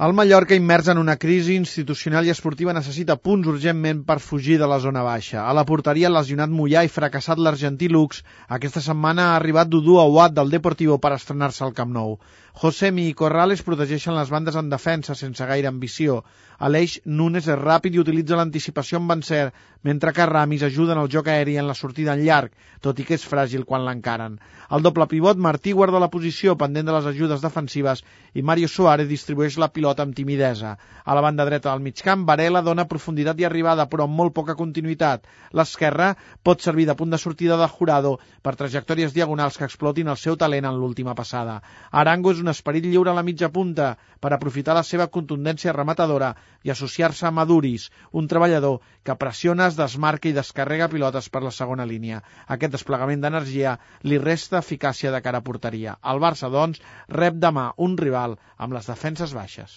El Mallorca, immers en una crisi institucional i esportiva, necessita punts urgentment per fugir de la zona baixa. A la porteria, lesionat Mollà i fracassat l'argentí Lux, aquesta setmana ha arribat Dudu Awad del Deportivo per estrenar-se al Camp Nou. Josemi i Corrales protegeixen les bandes en defensa sense gaire ambició. Aleix Núñez és ràpid i utilitza l'anticipació amb encert, mentre que Ramis ajuda en el joc aeri en la sortida en llarg, tot i que és fràgil quan l'encaren. El doble pivot Martí guarda la posició pendent de les ajudes defensives i Mario Suárez distribueix la pilota amb timidesa. A la banda dreta del migcamp, Varela dona profunditat i arribada, però amb molt poca continuïtat. L'esquerra pot servir de punt de sortida de Jurado per trajectòries diagonals que explotin el seu talent en l'última passada. Arango és un esperit lliure a la mitja punta per aprofitar la seva contundència rematadora i associar-se a Maduris, un treballador que pressiona, es desmarca i descarrega pilotes per la segona línia. Aquest desplegament d'energia li resta eficàcia de cara a porteria. El Barça, doncs, rep demà un rival amb les defenses baixes.